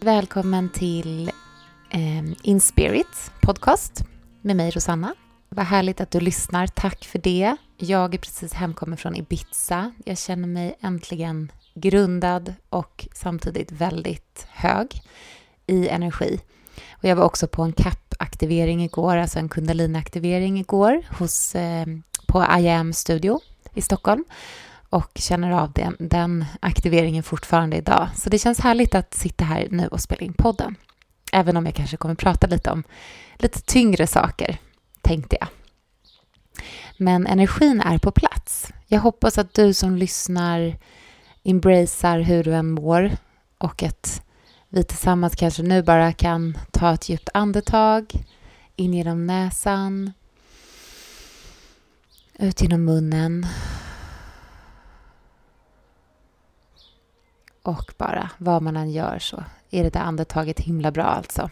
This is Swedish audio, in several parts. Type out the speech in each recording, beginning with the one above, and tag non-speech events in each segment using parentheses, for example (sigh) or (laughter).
Välkommen till eh, Inspirit podcast med mig Rosanna. Vad härligt att du lyssnar. Tack för det. Jag är precis hemkommen från Ibiza. Jag känner mig äntligen grundad och samtidigt väldigt hög i energi. Och jag var också på en CAP-aktivering igår, alltså en kundalini-aktivering igår hos, eh, på IAM Studio i Stockholm och känner av den, den aktiveringen fortfarande idag. Så det känns härligt att sitta här nu och spela in podden. Även om jag kanske kommer prata lite om lite tyngre saker, tänkte jag. Men energin är på plats. Jag hoppas att du som lyssnar embracear hur du än mår och att vi tillsammans kanske nu bara kan ta ett djupt andetag in genom näsan, ut genom munnen och bara vad man än gör så är det där andetaget himla bra alltså.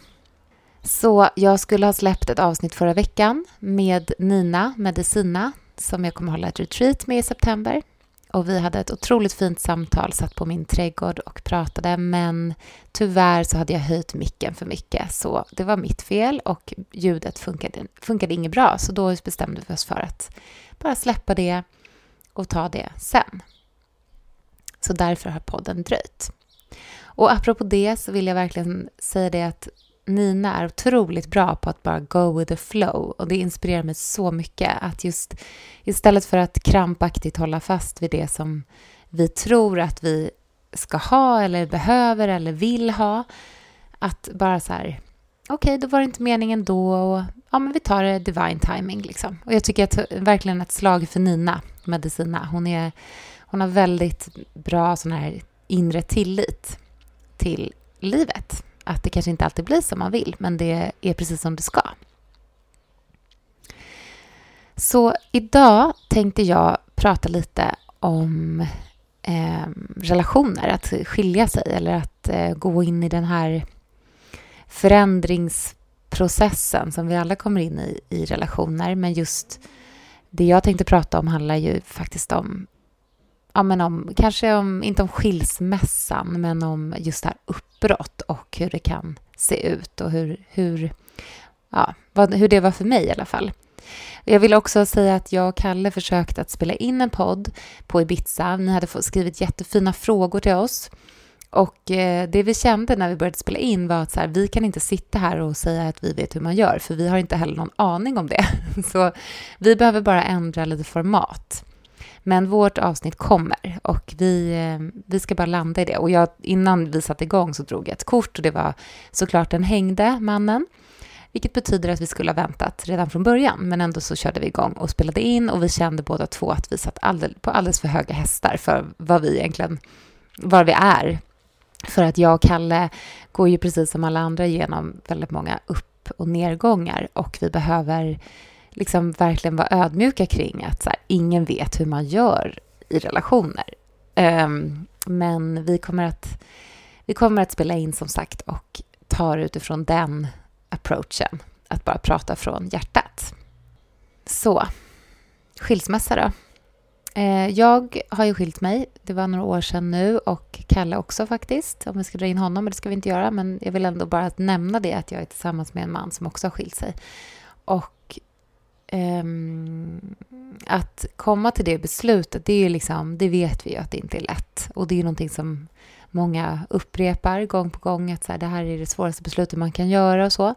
Så jag skulle ha släppt ett avsnitt förra veckan med Nina Medicina som jag kommer hålla ett retreat med i september. Och vi hade ett otroligt fint samtal, satt på min trädgård och pratade men tyvärr så hade jag höjt micken för mycket så det var mitt fel och ljudet funkade, funkade inget bra så då bestämde vi oss för att bara släppa det och ta det sen. Så därför har podden dröjt. Och apropå det så vill jag verkligen säga det att Nina är otroligt bra på att bara go with the flow och det inspirerar mig så mycket att just istället för att krampaktigt hålla fast vid det som vi tror att vi ska ha eller behöver eller vill ha att bara så här okej, okay, då var det inte meningen då och ja, men vi tar det divine timing liksom. Och jag tycker att verkligen ett slag för Nina Medicina. Hon är hon har väldigt bra sån här inre tillit till livet. Att det kanske inte alltid blir som man vill, men det är precis som det ska. Så idag tänkte jag prata lite om eh, relationer, att skilja sig eller att eh, gå in i den här förändringsprocessen som vi alla kommer in i i relationer. Men just det jag tänkte prata om handlar ju faktiskt om ja, men om, kanske om, inte om skilsmässan, men om just det här uppbrott och hur det kan se ut och hur, hur, ja, vad, hur det var för mig i alla fall. Jag vill också säga att jag och Kalle försökte att spela in en podd på Ibiza. Ni hade skrivit jättefina frågor till oss. Och eh, det vi kände när vi började spela in var att så här, vi kan inte sitta här och säga att vi vet hur man gör, för vi har inte heller någon aning om det. (laughs) Så vi behöver bara ändra lite format. Men vårt avsnitt kommer och vi, eh, vi ska bara landa i det. Och jag, innan vi satte igång så drog jag ett kort och det var såklart den hängde mannen. Vilket betyder att vi skulle ha väntat redan från början. Men ändå så körde vi igång och spelade in och vi kände båda två att vi satt alldeles, på alldeles för höga hästar för vad vi egentligen, var vi är. För att jag och Kalle går ju precis som alla andra igenom väldigt många upp och nedgångar och vi behöver liksom verkligen vara ödmjuka kring att så här, ingen vet hur man gör i relationer. Um, men vi kommer, att, vi kommer att spela in som sagt och ta det utifrån den approachen, att bara prata från hjärtat. Så, skilsmässa då. Uh, jag har ju skilt mig, det var några år sedan nu och Kalle också faktiskt, om vi ska dra in honom, men det ska vi inte göra, men jag vill ändå bara nämna det att jag är tillsammans med en man som också har skilt sig. Och um, att komma till det beslutet, det, är liksom, det vet vi ju att det inte är lätt. Och det är någonting som många upprepar gång på gång, att så här, det här är det svåraste beslutet man kan göra och så.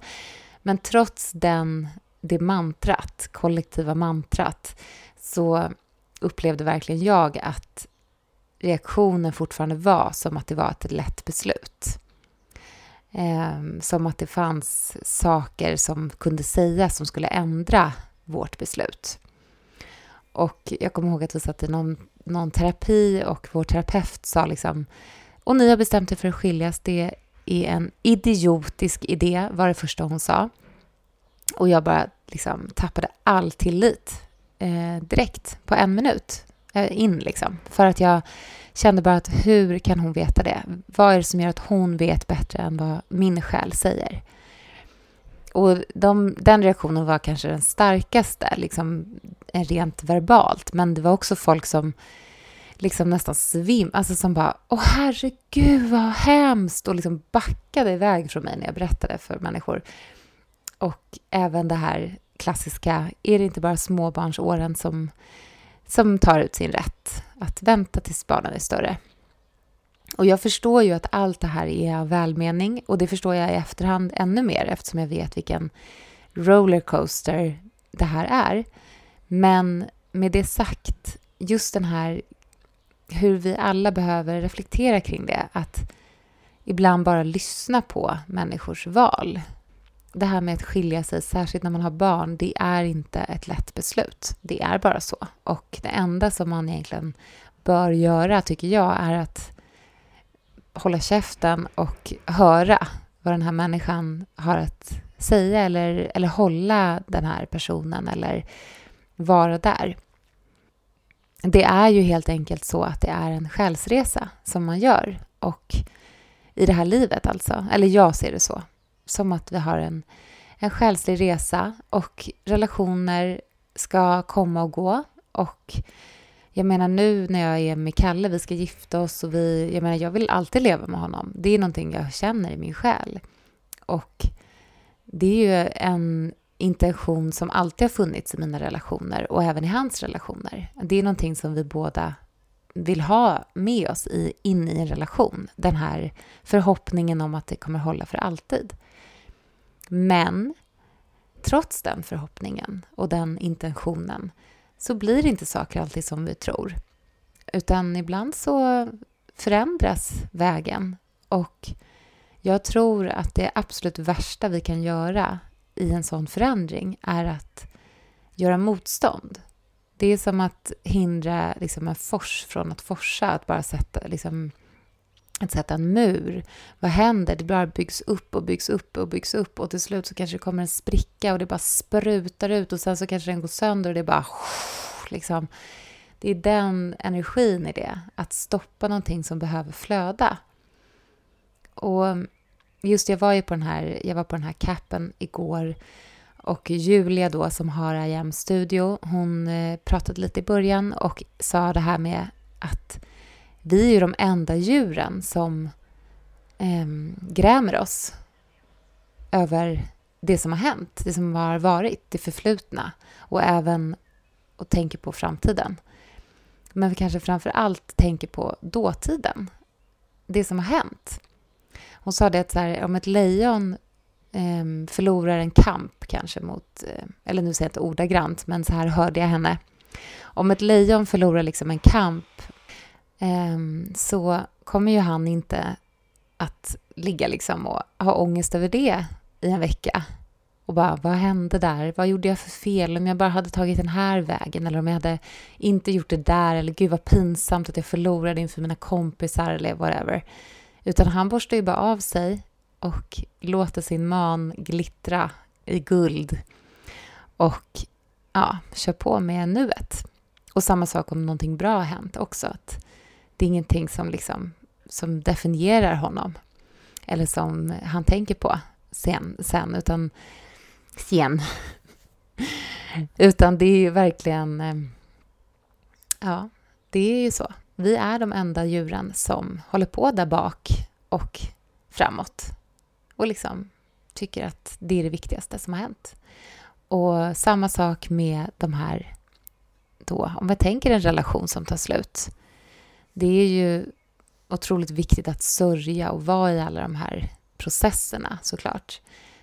Men trots den, det mantrat, kollektiva mantrat, så upplevde verkligen jag att reaktionen fortfarande var som att det var ett lätt beslut. Eh, som att det fanns saker som kunde sägas som skulle ändra vårt beslut. Och jag kommer ihåg att vi satt i någon, någon terapi och vår terapeut sa liksom och ni har bestämt er för att skiljas, det är en idiotisk idé, var det första hon sa. Och jag bara liksom tappade all tillit eh, direkt på en minut eh, in liksom. För att jag kände bara att hur kan hon veta det? Vad är det som gör att hon vet bättre än vad min själ säger? Och de, den reaktionen var kanske den starkaste, liksom eh, rent verbalt. Men det var också folk som liksom nästan svim, alltså som bara åh herregud vad hemskt och liksom backade iväg från mig när jag berättade för människor. Och även det här klassiska, är det inte bara småbarnsåren som, som tar ut sin rätt? Att vänta tills barnen är större. Och jag förstår ju att allt det här är av välmening och det förstår jag i efterhand ännu mer eftersom jag vet vilken rollercoaster det här är. Men med det sagt, just den här hur vi alla behöver reflektera kring det, att ibland bara lyssna på människors val. Det här med att skilja sig, särskilt när man har barn, det är inte ett lätt beslut. Det är bara så. Och det enda som man egentligen bör göra, tycker jag, är att hålla käften och höra vad den här människan har att säga eller, eller hålla den här personen eller vara där. Det är ju helt enkelt så att det är en själsresa som man gör och i det här livet alltså, eller jag ser det så, som att vi har en, en själslig resa och relationer ska komma och gå och jag menar nu när jag är med Kalle, vi ska gifta oss och vi, jag menar jag vill alltid leva med honom. Det är någonting jag känner i min själ. Och det är ju en intention som alltid har funnits i mina relationer och även i hans relationer. Det är någonting som vi båda vill ha med oss i, in i en relation. Den här förhoppningen om att det kommer hålla för alltid. Men trots den förhoppningen och den intentionen så blir inte saker alltid som vi tror. Utan ibland så förändras vägen och jag tror att det absolut värsta vi kan göra i en sån förändring är att göra motstånd. Det är som att hindra liksom, en fors från att forsa, att bara sätta, liksom, att sätta en mur. Vad händer? Det bara byggs upp och byggs upp och byggs upp och till slut så kanske det kommer en spricka och det bara sprutar ut och sen så kanske den går sönder och det bara (laughs) liksom. Det är den energin i det, att stoppa någonting som behöver flöda. Och just jag var ju på den här, jag var på den här capen igår och Julia då som har IAM Studio, hon eh, pratade lite i början och sa det här med att vi är ju de enda djuren som eh, grämer oss över det som har hänt, det som har varit, det förflutna och även och tänker på framtiden. Men vi kanske framför allt tänker på dåtiden, det som har hänt. Hon sa det att så här, om ett lejon eh, förlorar en kamp kanske mot, eh, eller nu säger jag inte ordagrant, men så här hörde jag henne. Om ett lejon förlorar liksom en kamp Ehm, så kommer ju han inte att ligga liksom och ha ångest över det i en vecka. Och bara, vad hände där? Vad gjorde jag för fel? Om jag bara hade tagit den här vägen eller om jag hade inte gjort det där eller gud vad pinsamt att jag förlorade inför mina kompisar eller whatever. Utan han borstar ju bara av sig och låter sin man glittra i guld och ja, kör på med nuet. Och samma sak om någonting bra har hänt också. Att det är ingenting som, liksom, som definierar honom eller som han tänker på sen, sen utan sen. (laughs) utan det är ju verkligen... Eh, ja, det är ju så. Vi är de enda djuren som håller på där bak och framåt och liksom tycker att det är det viktigaste som har hänt. Och samma sak med de här då, om vi tänker en relation som tar slut. Det är ju otroligt viktigt att sörja och vara i alla de här processerna såklart.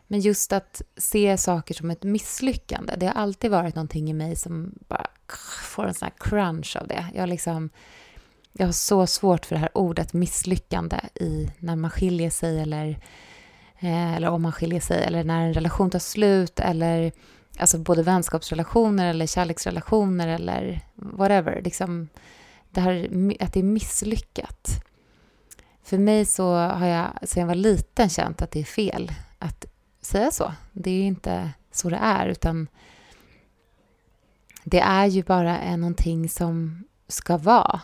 Men just att se saker som ett misslyckande, det har alltid varit någonting i mig som bara får en sån här crunch av det. Jag liksom jag har så svårt för det här ordet misslyckande i när man skiljer sig eller, eh, eller om man skiljer sig eller när en relation tar slut eller alltså både vänskapsrelationer eller kärleksrelationer eller whatever. Liksom, det här att det är misslyckat. För mig så har jag sedan jag var liten känt att det är fel att säga så. Det är inte så det är utan det är ju bara någonting som ska vara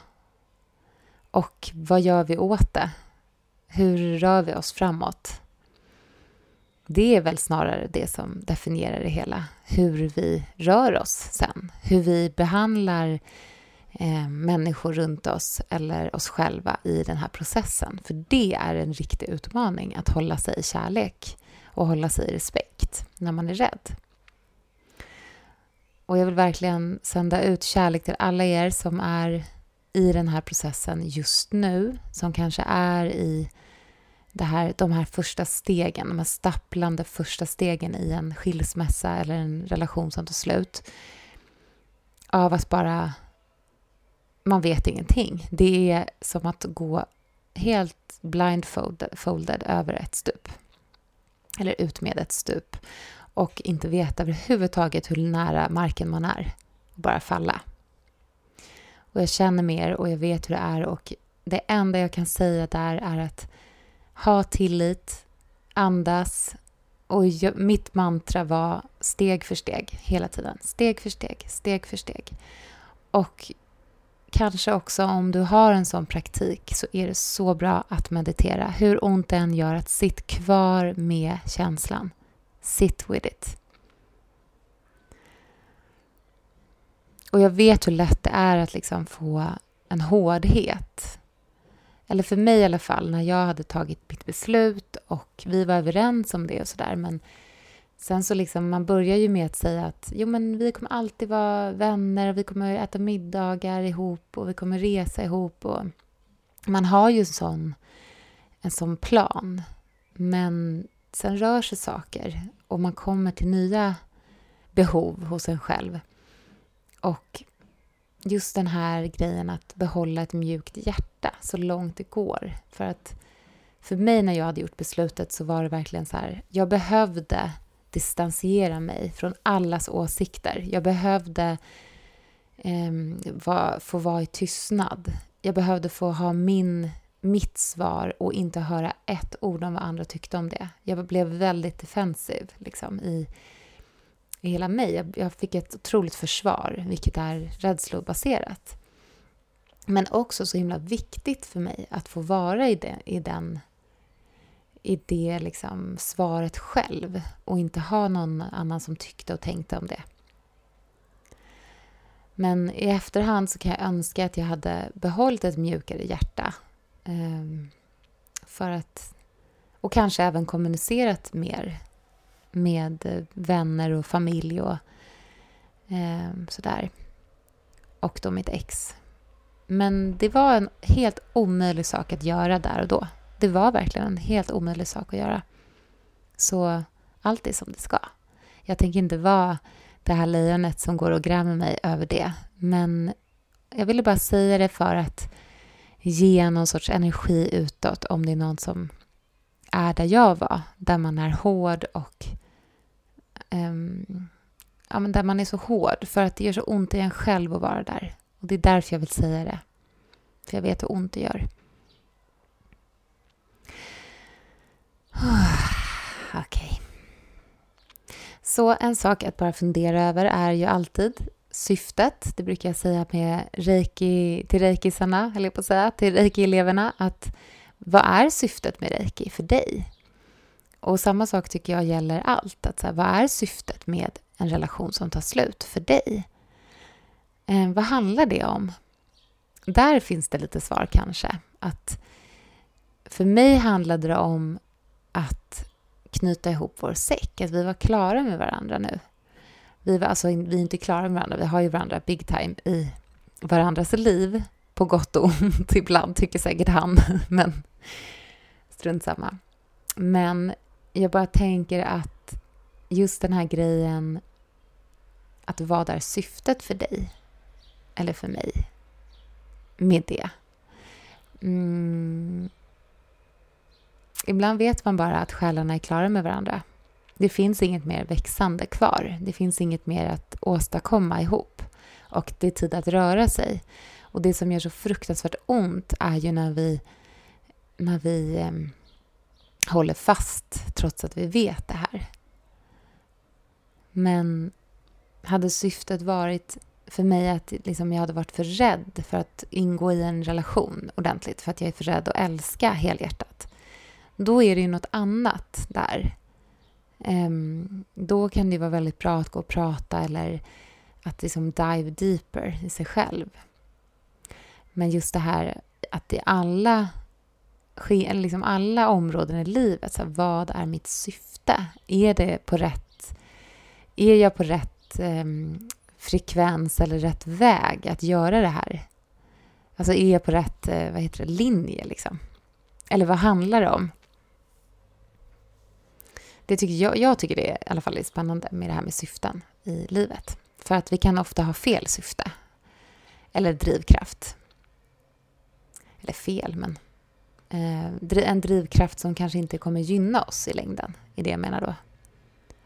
och vad gör vi åt det? Hur rör vi oss framåt? Det är väl snarare det som definierar det hela. Hur vi rör oss sen. Hur vi behandlar eh, människor runt oss eller oss själva i den här processen. För det är en riktig utmaning att hålla sig i kärlek och hålla sig i respekt när man är rädd. Och jag vill verkligen sända ut kärlek till alla er som är i den här processen just nu, som kanske är i det här, de här första stegen, de här stapplande första stegen i en skilsmässa eller en relation som tar slut. Av att bara... Man vet ingenting. Det är som att gå helt blindfolded över ett stup. Eller ut med ett stup. Och inte veta överhuvudtaget hur nära marken man är. Och bara falla. Och jag känner mer och jag vet hur det är och det enda jag kan säga där är att ha tillit, andas och mitt mantra var steg för steg hela tiden. Steg för steg, steg för steg. Och kanske också om du har en sån praktik så är det så bra att meditera. Hur ont det än gör, att sitt kvar med känslan. Sit with it. Och jag vet hur lätt det är att liksom få en hårdhet eller för mig i alla fall, när jag hade tagit mitt beslut och vi var överens om det och sådär. Men sen så liksom, man börjar ju med att säga att jo men vi kommer alltid vara vänner och vi kommer äta middagar ihop och vi kommer resa ihop och man har ju en sån, en sån plan. Men sen rör sig saker och man kommer till nya behov hos en själv. Och just den här grejen att behålla ett mjukt hjärta så långt det går. För att för mig när jag hade gjort beslutet så var det verkligen så här, jag behövde distansera mig från allas åsikter. Jag behövde eh, va, få vara i tystnad. Jag behövde få ha min, mitt svar och inte höra ett ord om vad andra tyckte om det. Jag blev väldigt defensiv liksom, i i hela mig. Jag fick ett otroligt försvar, vilket är rädslobaserat. Men också så himla viktigt för mig att få vara i, det, i den i det liksom svaret själv och inte ha någon annan som tyckte och tänkte om det. Men i efterhand så kan jag önska att jag hade behållit ett mjukare hjärta. Ehm, för att, och kanske även kommunicerat mer med vänner och familj och ehm, sådär. Och då mitt ex. Men det var en helt omöjlig sak att göra där och då. Det var verkligen en helt omöjlig sak att göra. Så allt är som det ska. Jag tänker inte vara det här lejonet som går och grämer mig över det. Men jag ville bara säga det för att ge någon sorts energi utåt om det är någon som är där jag var, där man är hård och um, ja, men där man är så hård för att det gör så ont i en själv att vara där. Och det är därför jag vill säga det. För jag vet hur ont det gör. (sighs) Okej. Okay. Så en sak att bara fundera över är ju alltid syftet. Det brukar jag säga med reiki, till reikisarna, eller på att säga, till reiki-eleverna. Att vad är syftet med reiki för dig? Och samma sak tycker jag gäller allt. Att så här, vad är syftet med en relation som tar slut för dig? Eh, vad handlar det om? Där finns det lite svar kanske. Att för mig handlade det om att knyta ihop vår säck, att vi var klara med varandra nu. Vi, var, alltså, vi är inte klara med varandra, vi har ju varandra big time i varandras liv, på gott och (laughs) ont ibland, tycker säkert han, (laughs) men strunt samma. Men jag bara tänker att just den här grejen att vad är syftet för dig eller för mig med det? Mm. Ibland vet man bara att själarna är klara med varandra. Det finns inget mer växande kvar. Det finns inget mer att åstadkomma ihop. Och det är tid att röra sig. Och det som gör så fruktansvärt ont är ju när vi, när vi eh, håller fast trots att vi vet det här. Men hade syftet varit för mig att liksom jag hade varit för rädd för att ingå i en relation ordentligt för att jag är för rädd att älska helhjärtat. Då är det ju något annat där. Um, då kan det vara väldigt bra att gå och prata eller att liksom dive deeper i sig själv. Men just det här att i alla, liksom alla områden i livet, så här, vad är mitt syfte? Är det på rätt... Är jag på rätt um, frekvens eller rätt väg att göra det här? Alltså är jag på rätt eh, vad heter det, linje liksom? Eller vad handlar det om? Det tycker jag, jag tycker det är, i alla fall är spännande med det här med syften i livet. För att vi kan ofta ha fel syfte. Eller drivkraft. Eller fel, men eh, en drivkraft som kanske inte kommer gynna oss i längden. är det jag menar då.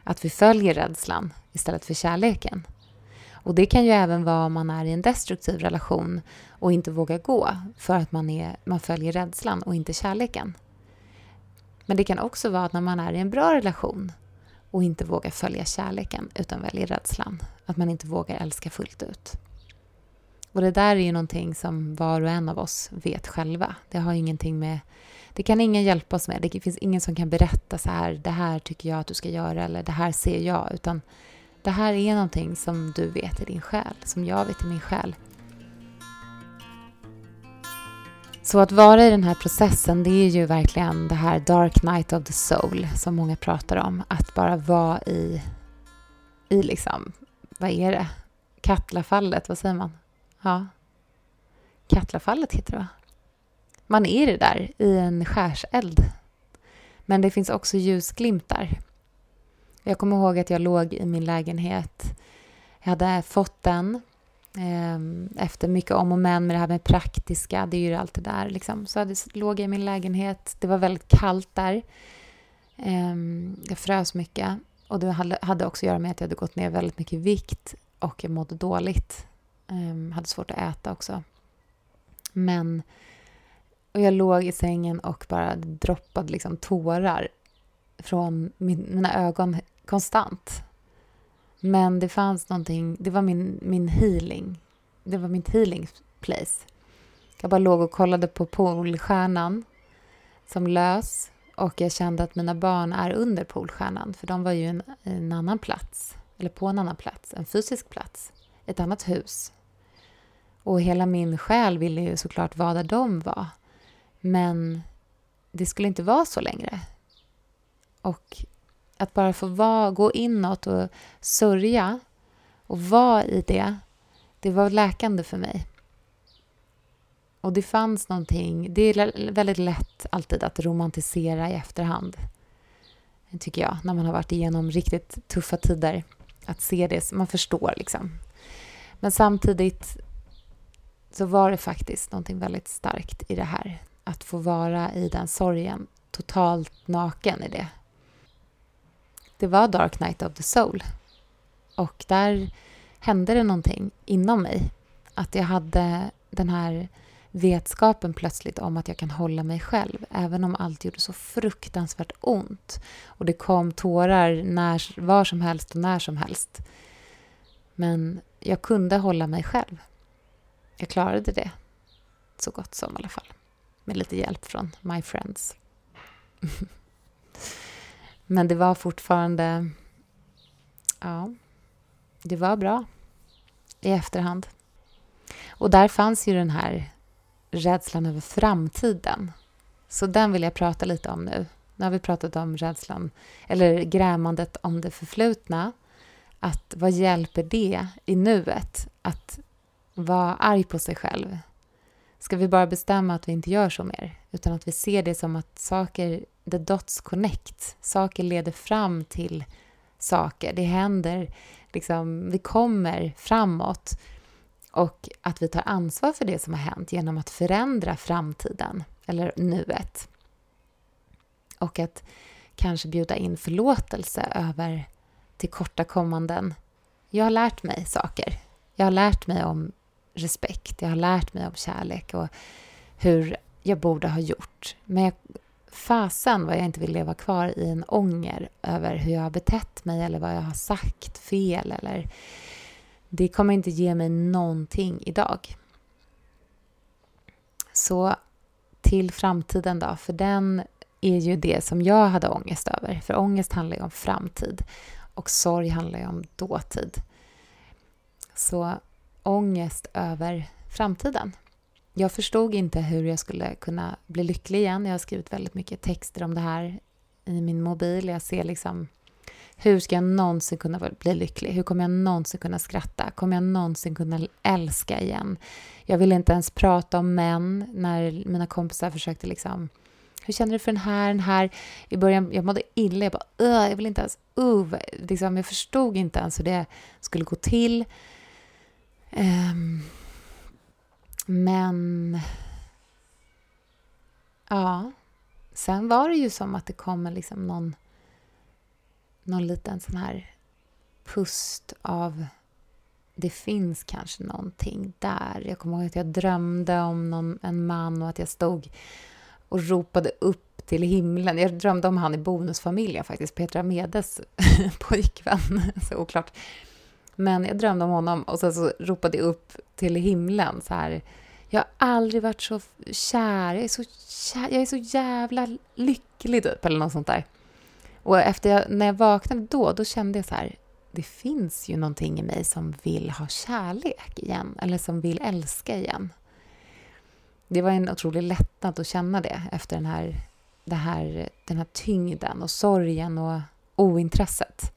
Att vi följer rädslan istället för kärleken. Och det kan ju även vara om man är i en destruktiv relation och inte vågar gå för att man, är, man följer rädslan och inte kärleken. Men det kan också vara att när man är i en bra relation och inte vågar följa kärleken utan väljer rädslan. Att man inte vågar älska fullt ut. Och det där är ju någonting som var och en av oss vet själva. Det har ingenting med... Det kan ingen hjälpa oss med. Det finns ingen som kan berätta så här, det här tycker jag att du ska göra eller det här ser jag. Utan det här är någonting som du vet i din själ, som jag vet i min själ. Så att vara i den här processen, det är ju verkligen det här dark night of the soul som många pratar om. Att bara vara i, i liksom, vad är det? Katlafallet, vad säger man? Ja. Katlafallet heter det va? Man är det där i en skärseld. Men det finns också ljusglimtar. Jag kommer ihåg att jag låg i min lägenhet. Jag hade fått den Ehm, efter mycket om och men med det här med praktiska, det är ju allt det där. Liksom. Så jag låg jag i min lägenhet, det var väldigt kallt där. Ehm, jag frös mycket och det hade också att göra med att jag hade gått ner väldigt mycket i vikt och jag mådde dåligt. Jag hade svårt att äta också. Men och jag låg i sängen och bara droppade liksom tårar från mina ögon konstant. Men det fanns någonting, det var min, min healing. Det var mitt healing place. Jag bara låg och kollade på Polstjärnan som lös och jag kände att mina barn är under Polstjärnan för de var ju en, en annan plats, eller på en annan plats, en fysisk plats, ett annat hus. Och hela min själ ville ju såklart vara där de var. Men det skulle inte vara så längre. Och att bara få vara, gå inåt och sörja och vara i det, det var läkande för mig. Och det fanns någonting, det är väldigt lätt alltid att romantisera i efterhand. Tycker jag, när man har varit igenom riktigt tuffa tider. Att se det, man förstår liksom. Men samtidigt så var det faktiskt någonting väldigt starkt i det här. Att få vara i den sorgen, totalt naken i det det var Dark Night of the Soul. Och där hände det någonting inom mig. Att jag hade den här vetskapen plötsligt om att jag kan hålla mig själv även om allt gjorde så fruktansvärt ont. Och det kom tårar när, var som helst och när som helst. Men jag kunde hålla mig själv. Jag klarade det. Så gott som i alla fall. Med lite hjälp från my friends. (laughs) Men det var fortfarande... Ja, det var bra i efterhand. Och där fanns ju den här rädslan över framtiden. Så den vill jag prata lite om nu. Nu har vi pratat om rädslan, eller grämandet om det förflutna. Att vad hjälper det i nuet? Att vara arg på sig själv. Ska vi bara bestämma att vi inte gör så mer? Utan att vi ser det som att saker the dots connect. Saker leder fram till saker. Det händer, liksom, vi kommer framåt. Och att vi tar ansvar för det som har hänt genom att förändra framtiden, eller nuet. Och att kanske bjuda in förlåtelse över tillkortakommanden. Jag har lärt mig saker. Jag har lärt mig om respekt, jag har lärt mig om kärlek och hur jag borde ha gjort. Men jag fasen vad jag inte vill leva kvar i en ånger över hur jag har betett mig eller vad jag har sagt fel eller det kommer inte ge mig någonting idag. Så till framtiden då, för den är ju det som jag hade ångest över. För ångest handlar ju om framtid och sorg handlar ju om dåtid. Så ångest över framtiden jag förstod inte hur jag skulle kunna bli lycklig igen. Jag har skrivit väldigt mycket texter om det här i min mobil. Jag ser liksom hur ska jag någonsin kunna bli lycklig? Hur kommer jag någonsin kunna skratta? Kommer jag någonsin kunna älska igen? Jag ville inte ens prata om män när mina kompisar försökte liksom hur känner du för den här, den här? I början, jag mådde illa. Jag bara, jag vill inte ens, uh, liksom, jag förstod inte ens hur det skulle gå till. Um, men... Ja. Sen var det ju som att det kom liksom någon, någon liten sån här pust av det finns kanske någonting där. Jag kommer ihåg att jag drömde om någon, en man och att jag stod och ropade upp till himlen. Jag drömde om han i Bonusfamiljen faktiskt, Petra Medes (laughs) pojkvän, så oklart. Men jag drömde om honom och sen så ropade jag upp till himlen så här. Jag har aldrig varit så kär, jag är så, kär, jag är så jävla lycklig typ, eller något sånt där. Och efter jag, när jag vaknade då, då kände jag så här, det finns ju någonting i mig som vill ha kärlek igen, eller som vill älska igen det var en otrolig lättnad att känna det efter den här, det här, den här tyngden och sorgen och ointresset.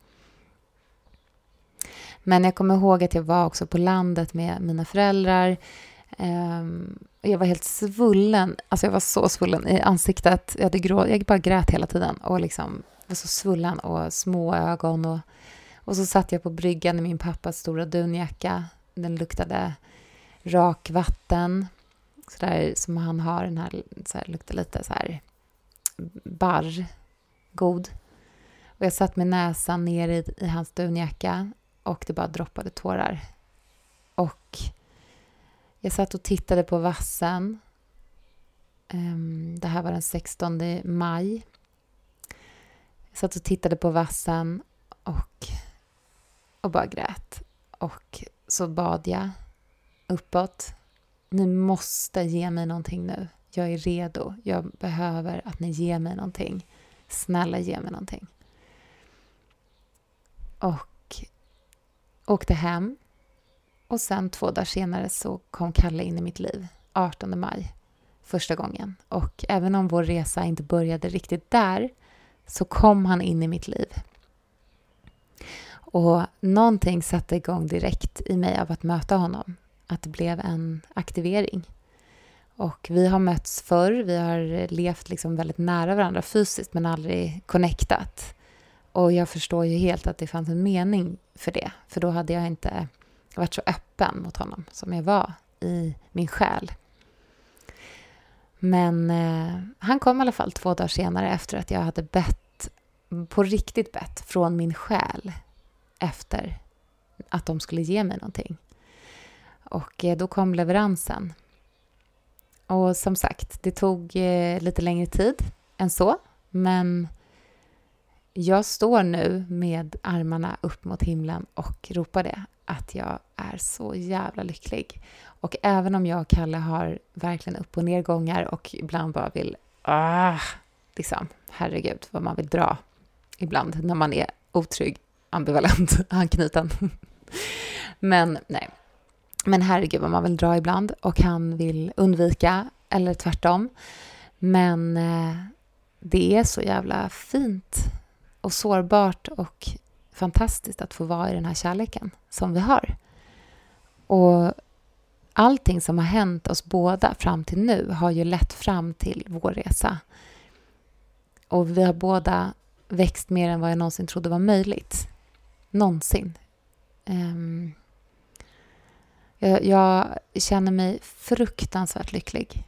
Men jag kommer ihåg att jag var också på landet med mina föräldrar. Ehm, jag var helt svullen, alltså jag var så svullen i ansiktet. Jag, hade grå, jag bara grät hela tiden och liksom var så svullen och små ögon. Och, och så satt jag på bryggan i min pappas stora dunjacka. Den luktade rakvatten sådär som han har, den här, så här, luktar lite så här barr, god. Och jag satt med näsan ner i, i hans dunjacka och det bara droppade tårar. Och jag satt och tittade på vassen. Ehm, det här var den 16 maj. Jag satt och tittade på vassen och, och bara grät. Och så bad jag uppåt ni måste ge mig någonting nu. Jag är redo. Jag behöver att ni ger mig någonting. Snälla ge mig någonting. Och åkte hem. Och sen två dagar senare så kom Kalle in i mitt liv. 18 maj. Första gången. Och även om vår resa inte började riktigt där så kom han in i mitt liv. Och någonting satte igång direkt i mig av att möta honom att det blev en aktivering. Och vi har mötts förr, vi har levt liksom väldigt nära varandra fysiskt men aldrig connectat. Och jag förstår ju helt att det fanns en mening för det, för då hade jag inte varit så öppen mot honom som jag var i min själ. Men eh, han kom i alla fall två dagar senare efter att jag hade bett, på riktigt bett, från min själ efter att de skulle ge mig någonting. Och eh, då kom leveransen. Och som sagt, det tog eh, lite längre tid än så. Men jag står nu med armarna upp mot himlen och ropar det. Att jag är så jävla lycklig. Och även om jag och Kalle har verkligen upp och nedgångar och ibland bara vill... Ah, liksom, herregud vad man vill dra ibland när man är otrygg, ambivalent, (laughs) anknuten. Men nej, men herregud vad man vill dra ibland och han vill undvika, eller tvärtom. Men eh, det är så jävla fint och sårbart och fantastiskt att få vara i den här kärleken som vi har. Och allting som har hänt oss båda fram till nu har ju lett fram till vår resa. Och vi har båda växt mer än vad jag någonsin trodde var möjligt. Någonsin. Um, jag, jag känner mig fruktansvärt lycklig.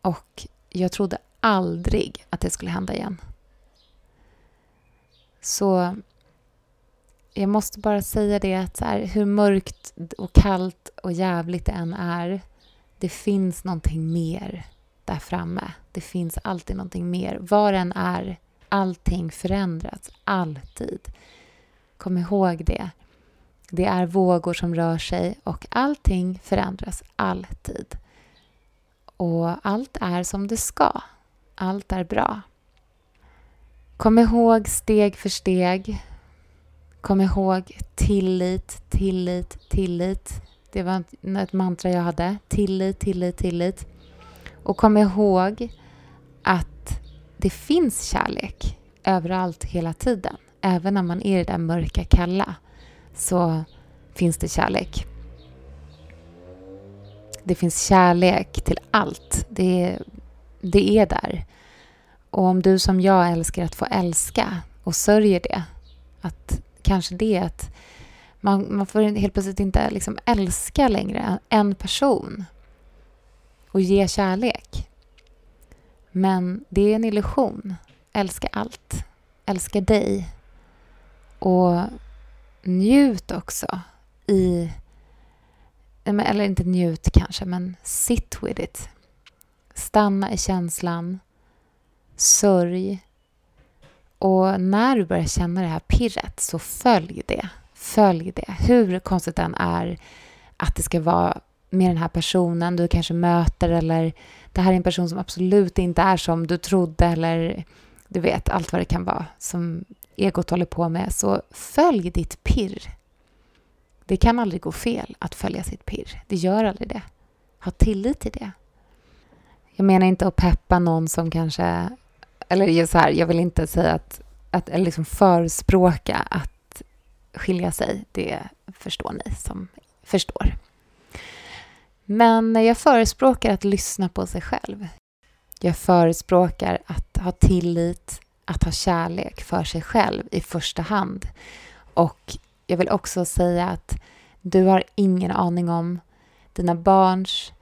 Och jag trodde aldrig att det skulle hända igen. Så jag måste bara säga det att så här, hur mörkt och kallt och jävligt det än är, det finns någonting mer där framme. Det finns alltid någonting mer. Var än är, allting förändras. Alltid. Kom ihåg det. Det är vågor som rör sig och allting förändras alltid. Och allt är som det ska. Allt är bra. Kom ihåg steg för steg. Kom ihåg tillit, tillit, tillit. Det var ett mantra jag hade. Tillit, tillit, tillit. Och kom ihåg att det finns kärlek överallt hela tiden. Även när man är i det där mörka, kalla så finns det kärlek. Det finns kärlek till allt. Det, det är där. Och om du som jag älskar att få älska och sörjer det, att kanske det är att man, man får helt plötsligt inte liksom älska längre en person och ge kärlek. Men det är en illusion. Älska allt. Älska dig. Och njut också i... Eller inte njut kanske, men sit with it. Stanna i känslan. Sörj. Och när du börjar känna det här pirret, så följ det. Följ det. Hur konstigt den är att det ska vara med den här personen du kanske möter eller det här är en person som absolut inte är som du trodde eller du vet allt vad det kan vara som egot håller på med. Så följ ditt pirr. Det kan aldrig gå fel att följa sitt pirr. Det gör aldrig det. Ha tillit till det. Jag menar inte att peppa någon som kanske... Eller så här, jag vill inte säga att... att eller liksom förespråka att skilja sig. Det förstår ni som förstår. Men jag förespråkar att lyssna på sig själv. Jag förespråkar att ha tillit, att ha kärlek för sig själv i första hand. Och jag vill också säga att du har ingen aning om dina barns,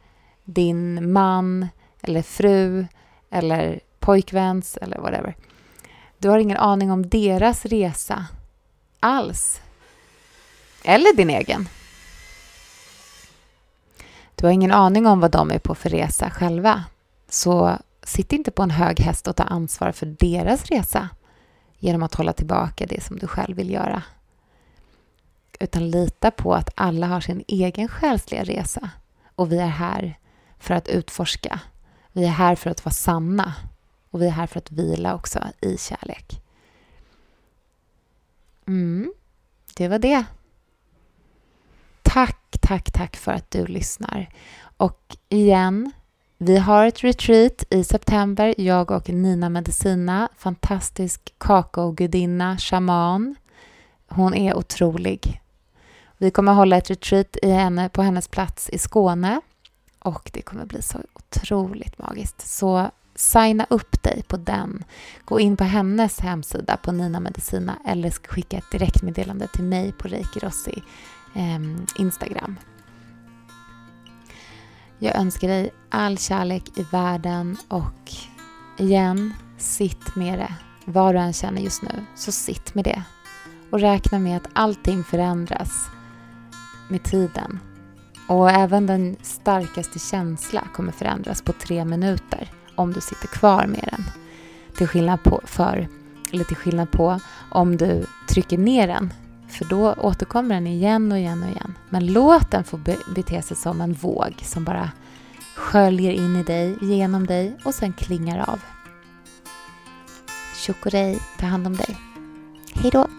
din man eller fru eller pojkväns eller whatever. Du har ingen aning om deras resa alls. Eller din egen. Du har ingen aning om vad de är på för resa själva. Så sitt inte på en hög häst och ta ansvar för deras resa genom att hålla tillbaka det som du själv vill göra. Utan lita på att alla har sin egen själsliga resa och vi är här för att utforska. Vi är här för att vara sanna och vi är här för att vila också i kärlek. Mm, det var det. Tack, tack, tack för att du lyssnar. Och igen, vi har ett retreat i september, jag och Nina Medicina, fantastisk kakaogudinna, shaman. Hon är otrolig. Vi kommer hålla ett retreat i henne, på hennes plats i Skåne och det kommer bli så otroligt magiskt. Så signa upp dig på den. Gå in på hennes hemsida på Nina Medicina eller skicka ett direktmeddelande till mig på Reiki Rossi eh, Instagram. Jag önskar dig all kärlek i världen och igen, sitt med det. Vad du än känner just nu, så sitt med det. Och räkna med att allting förändras med tiden. Och även den starkaste känsla kommer förändras på tre minuter om du sitter kvar med den. Till skillnad på, för, eller till skillnad på om du trycker ner den för då återkommer den igen och igen och igen. Men låt den få bete sig som en våg som bara sköljer in i dig, genom dig och sen klingar av. Tjock ta hand om dig. Hejdå!